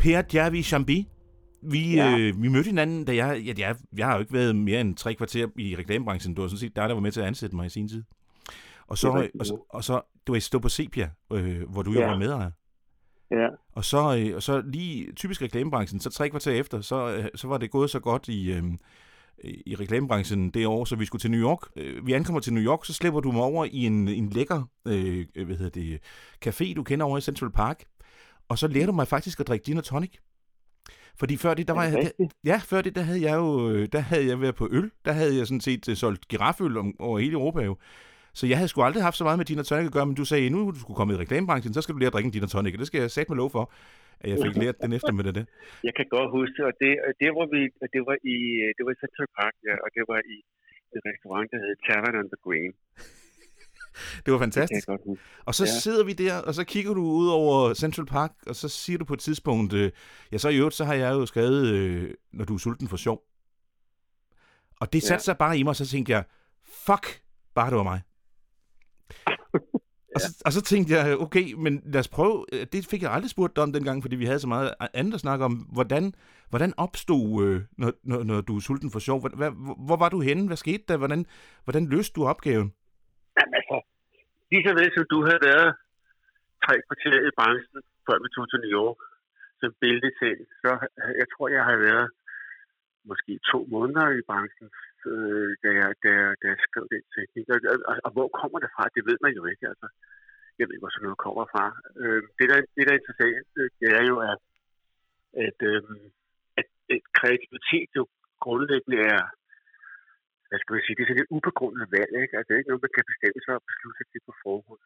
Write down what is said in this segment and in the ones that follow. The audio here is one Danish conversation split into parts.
Per Djervi Chambi. Vi, ja. øh, vi mødte hinanden, da jeg, ja, jeg, jeg har jo ikke været mere end tre kvarter i reklamebranchen. Du var sådan set der, der var med til at ansætte mig i sin tid. Og så, og, så, og så du var stå på Sepia, øh, hvor du ja. jo var med Ja. Og så, øh, og så lige typisk reklamebranchen, så tre kvarter efter, så, øh, så var det gået så godt i, øh, i reklamebranchen det år, så vi skulle til New York. Øh, vi ankommer til New York, så slipper du mig over i en, en lækker øh, hvad hedder det, café, du kender over i Central Park. Og så lærer du mig faktisk at drikke gin og tonic. Fordi før det, der var jeg, der, ja, før det, der havde jeg jo, øh, der havde jeg været på øl. Der havde jeg sådan set øh, solgt giraføl om, over hele Europa jo. Så jeg havde sgu aldrig haft så meget med gin og tonic at gøre, men du sagde, nu du skulle komme i reklamebranchen, så skal du lære at drikke en gin og tonic, og det skal jeg sætte med lov for, at jeg fik lært den efter med det. Jeg kan godt huske det, og det, det, var, vi, det var i, det var i Central Park, ja, og det var i en restaurant, der hed Tavern on the Green. Det var fantastisk. Det og så ja. sidder vi der, og så kigger du ud over Central Park, og så siger du på et tidspunkt, øh, ja så i øvrigt, så har jeg jo skrevet, øh, når du er sulten for sjov. Og det satte ja. sig bare i mig, og så tænkte jeg, fuck, bare det var mig. Og, så, og så tænkte jeg, okay, men lad os prøve. Øh, det fik jeg aldrig spurgt dig om dengang, fordi vi havde så meget andet at snakke om. Hvordan, hvordan opstod, øh, når, når, når du er sulten for sjov? Hvor, hvor, hvor var du henne? Hvad skete der? Hvordan, hvordan løste du opgaven? Lige så vel som du havde været tre kvarter i branchen, før vi tog til New York, som billedtæl, så jeg tror, jeg har været måske to måneder i branchen, øh, da, jeg, da, jeg, da jeg skrev den teknik. Og, og, og, hvor kommer det fra? Det ved man jo ikke. Altså, jeg ved ikke, hvor sådan noget kommer fra. Øh, det, der, det, der er interessant, øh, det er jo, at, at, øh, at, at kreativitet jo grundlæggende er, hvad skal man sige, det er sådan et ubegrundet valg, ikke? Altså, det er ikke noget, man kan bestemme sig og beslutte sig til på forhånd.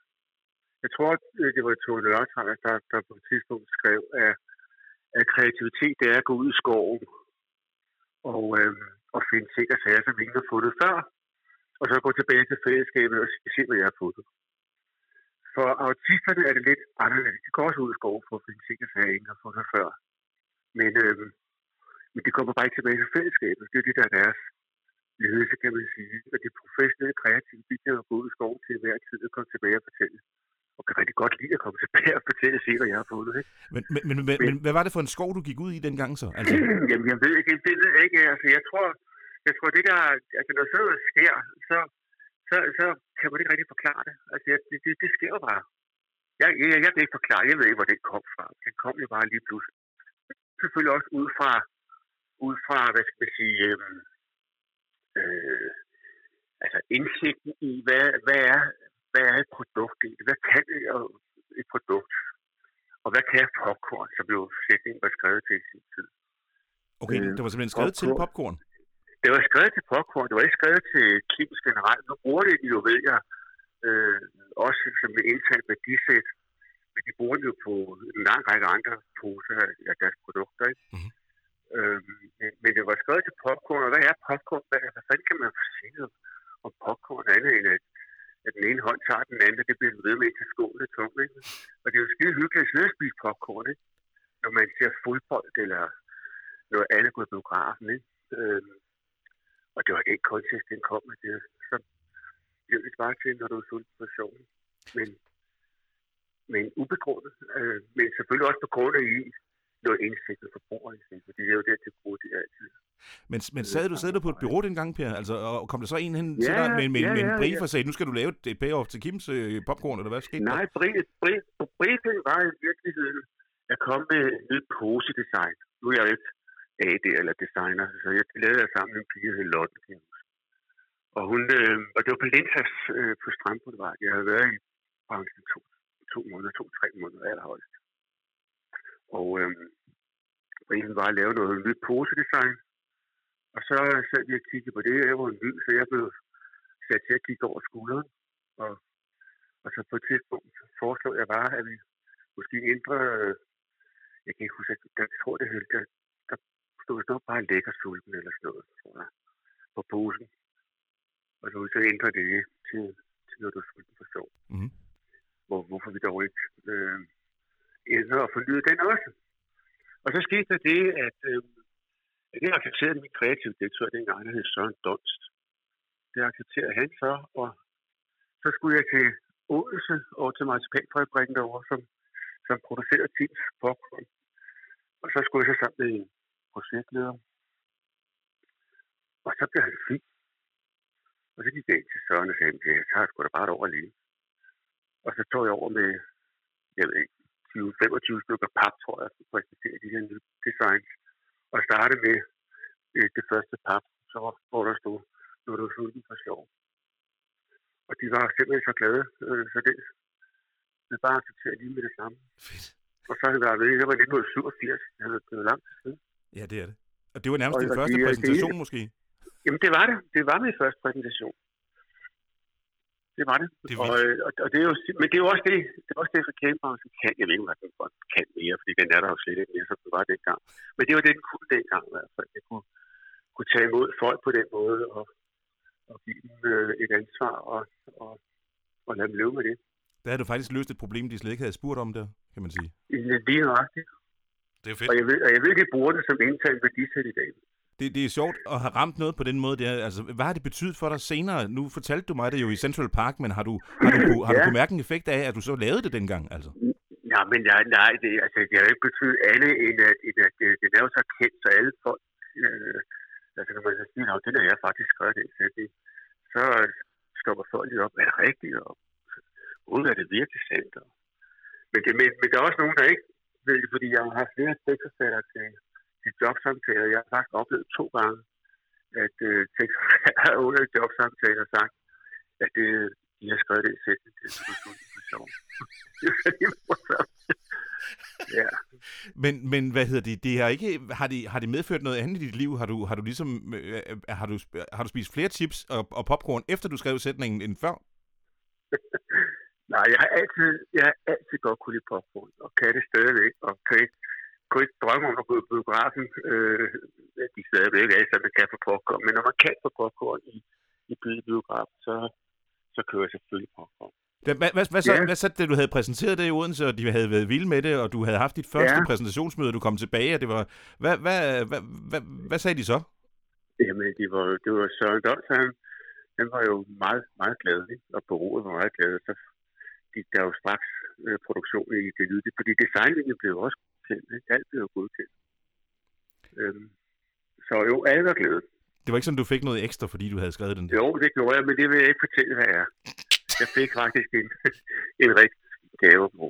Jeg tror, at det var Tone Nørretrand, der, der på et tidspunkt skrev, at, at kreativitet det er at gå ud i skoven og, øh, og finde ting og sager, som ingen har fundet før, og så gå tilbage til fællesskabet og se, hvad jeg har fundet. For autisterne er det lidt anderledes. De går også ud i skoven for at finde ting og sager, ingen har fundet før. Men, øh, men de kommer bare ikke tilbage til fællesskabet. Det er det, der er deres ledelse, kan man sige. Og de professionelle kreative, de kan gå ud i skoven til hver tid og komme tilbage og fortælle og kan rigtig godt lide at komme tilbage og fortælle sig, hvad jeg har fundet. Ikke? Men, men, men, men, men, hvad var det for en skov, du gik ud i dengang så? Altså... Jamen, jeg ved ikke, det ved jeg ikke. Altså, jeg tror, jeg tror, det der, altså, når sådan noget sker, så, så, så kan man ikke rigtig forklare det. Altså, det, det, det sker jo bare. Jeg, jeg, jeg kan ikke forklare, jeg ved ikke, hvor det kom fra. Det kom jo bare lige pludselig. Selvfølgelig også ud fra, ud fra hvad skal man sige, øh, øh, altså indsigten i, hvad, hvad, er, hvad er et produkt i Hvad kan et produkt? Og hvad kan popcorn, som jo sætningen var skrevet til i sin tid? Okay, øh, det var simpelthen skrevet popcorn. til popcorn? Det var skrevet til popcorn, det var ikke skrevet til Kims generelt. Nu bruger det jo, ved jeg, øh, også som et indtalt værdisæt, men de bruger det jo på en lang række andre poser af deres produkter. Ikke? Mm-hmm. Øh, men, men det var skrevet til popcorn, og hvad er popcorn? Hvad, hvad fanden kan man sige om popcorn andet end at at den ene hånd tager den anden, og det bliver ved med til skolen er tung, ikke? Og det er jo skide hyggeligt at sidde og spise popcorn, ikke? Når man ser fodbold eller noget andet på biografen, ikke? Øhm, og det var ikke kontekst, den kom med det. Så det er bare til, når du er sulten på sjov. Men, men ubegrundet. Øh, men selvfølgelig også på grund af i noget indsigt og forbrugerindsigt, fordi det er jo det, det bruger de altid. Men, men sad du, sad du på et bureau dengang, Per? Altså, og kom der så en hen ja, til dig med, med, ja, med en brief og sagde, nu skal du lave et payoff til Kims øh, popcorn, eller hvad skete Nej, brief, brief, briefen var i virkeligheden at komme med et nyt posedesign. Nu er jeg jo ikke AD eller designer, så jeg lavede jeg sammen med en pige, der hed Lotte Og, hun, øh, og det var på Lintas øh, på Strandboulevard. Jeg havde været i branchen to, to måneder, to-tre måneder allerhøjst. Og øh, briefen var at lave noget nyt posedesign, og så sad vi og kiggede på det, jeg var en ny, så jeg blev sat til at kigge over skulderen. Og, og så på et tidspunkt foreslog jeg bare, at vi måske ændre, jeg kan ikke huske, jeg tror det hed, der, der stod nok bare lækker sulten eller sådan noget, tror jeg, på posen. Og så så ændre det til, til noget, du er sulten for sjov. Mm-hmm. Hvor, hvorfor vi dog ikke øh, ændre og fornyde den også. Og så skete der det, at øh, det accepterede min kreative direktør dengang, der hed Søren Donst. Det accepterede han så, og så skulle jeg til Odense og til marcipanfabrikken derovre, som, som producerer Tins popcorn. Og så skulle jeg så sammen med en projektleder. Og så blev han fint. Og så gik jeg ind til Søren og sagde, jeg tager sgu da bare et over lige. Og så tog jeg over med, jeg ved ikke, 20-25 stykker pap, tror jeg, for at præsentere de her nye designs. Og starte med øh, det første pap, så hvor der stod, når du sulten for sjov. Og de var simpelthen så glade, øh, så det, det bare accepteret lige med det samme. Fedt. Og så har det været ved, det var 1987, det var, det var lang tid siden. Ja, det er det. Og det var nærmest Og- din første er- præsentation, det- måske? Jamen det var det. Det var min første præsentation. Det var det. Det er og, øh, og, og, det er jo, men det er jo også det, det er også det, reklamebranchen kan. Jeg ved ikke, hvad den kan mere, fordi den er der jo slet ikke mere, som den var dengang. Men det var det, den kunne dengang i hvert fald. Jeg kunne, kunne tage imod folk på den måde og, og give dem øh, et ansvar og, og, og lade dem leve med det. Der havde du faktisk løst et problem, de slet ikke havde spurgt om der, kan man sige. Lige nøjagtigt. Det er jo Og jeg ved, og jeg ved, de bruger det som indtalt værdisæt i dag. Det, det er sjovt at have ramt noget på den måde. Der. Altså, hvad har det betydet for dig senere? Nu fortalte du mig det jo i Central Park, men har du, har du, kunne- har du Ja. kunne mærke en effekt af, at du så lavede det dengang? Altså? Ja, men nej, nej det, altså, det har jo ikke betydet andet, end at, end at det, det er jo så kendt, så alle folk, øh, altså når man så siger, at den har jeg faktisk skrevet det, så, det, så stopper folk lige op, er det rigtigt, og uden er det virkelig sandt. Men, det, men, men der er også nogen, der ikke ved det, fordi jeg har haft flere tekstforfattere til, til jobsamtaler. Jeg har faktisk oplevet to gange, at øh, tekstforfattere under jobsamtaler har sagt, at det, de har skrevet det i sætning det er sjovt. Rigtig morsomt. Ja. Men, men hvad hedder det? det har, ikke, har, det, har det medført noget andet i dit liv? Har du, har du ligesom øh, har du, har du spist flere chips og, og popcorn, efter du skrev sætningen, end før? Nej, jeg har altid, jeg har altid godt kunne lide popcorn, og kan det stadigvæk, og kan ikke, kunne ikke drømme om at gå i biografen. Øh, de stadigvæk er så man kan få popcorn, men når man kan få popcorn i, i biografen, så, så kører jeg selvfølgelig popcorn. Hvad, hvad, hvad, så, Ja. hvad så, da du havde præsenteret det i Odense, og de havde været vilde med det, og du havde haft dit første Ja. præsentationsmøde, og du kom tilbage, og det var... Hvad, hvad, hvad, hvad, hvad sagde de så? Jamen, det var, det var Søren Dons, han, han var jo meget, meget glad, ikke? og bureauet var meget glad, så gik der jo straks øh, produktion i det lydige, fordi designlinjen blev også godkendt, ikke? alt blev jo godkendt. Øhm, så jo, alle var glade. Det var ikke sådan, du fik noget ekstra, fordi du havde skrevet den. Jo, det gjorde jeg, men det vil jeg ikke fortælle, hvad jeg er. Jeg fik faktisk en, en rigtig gave på.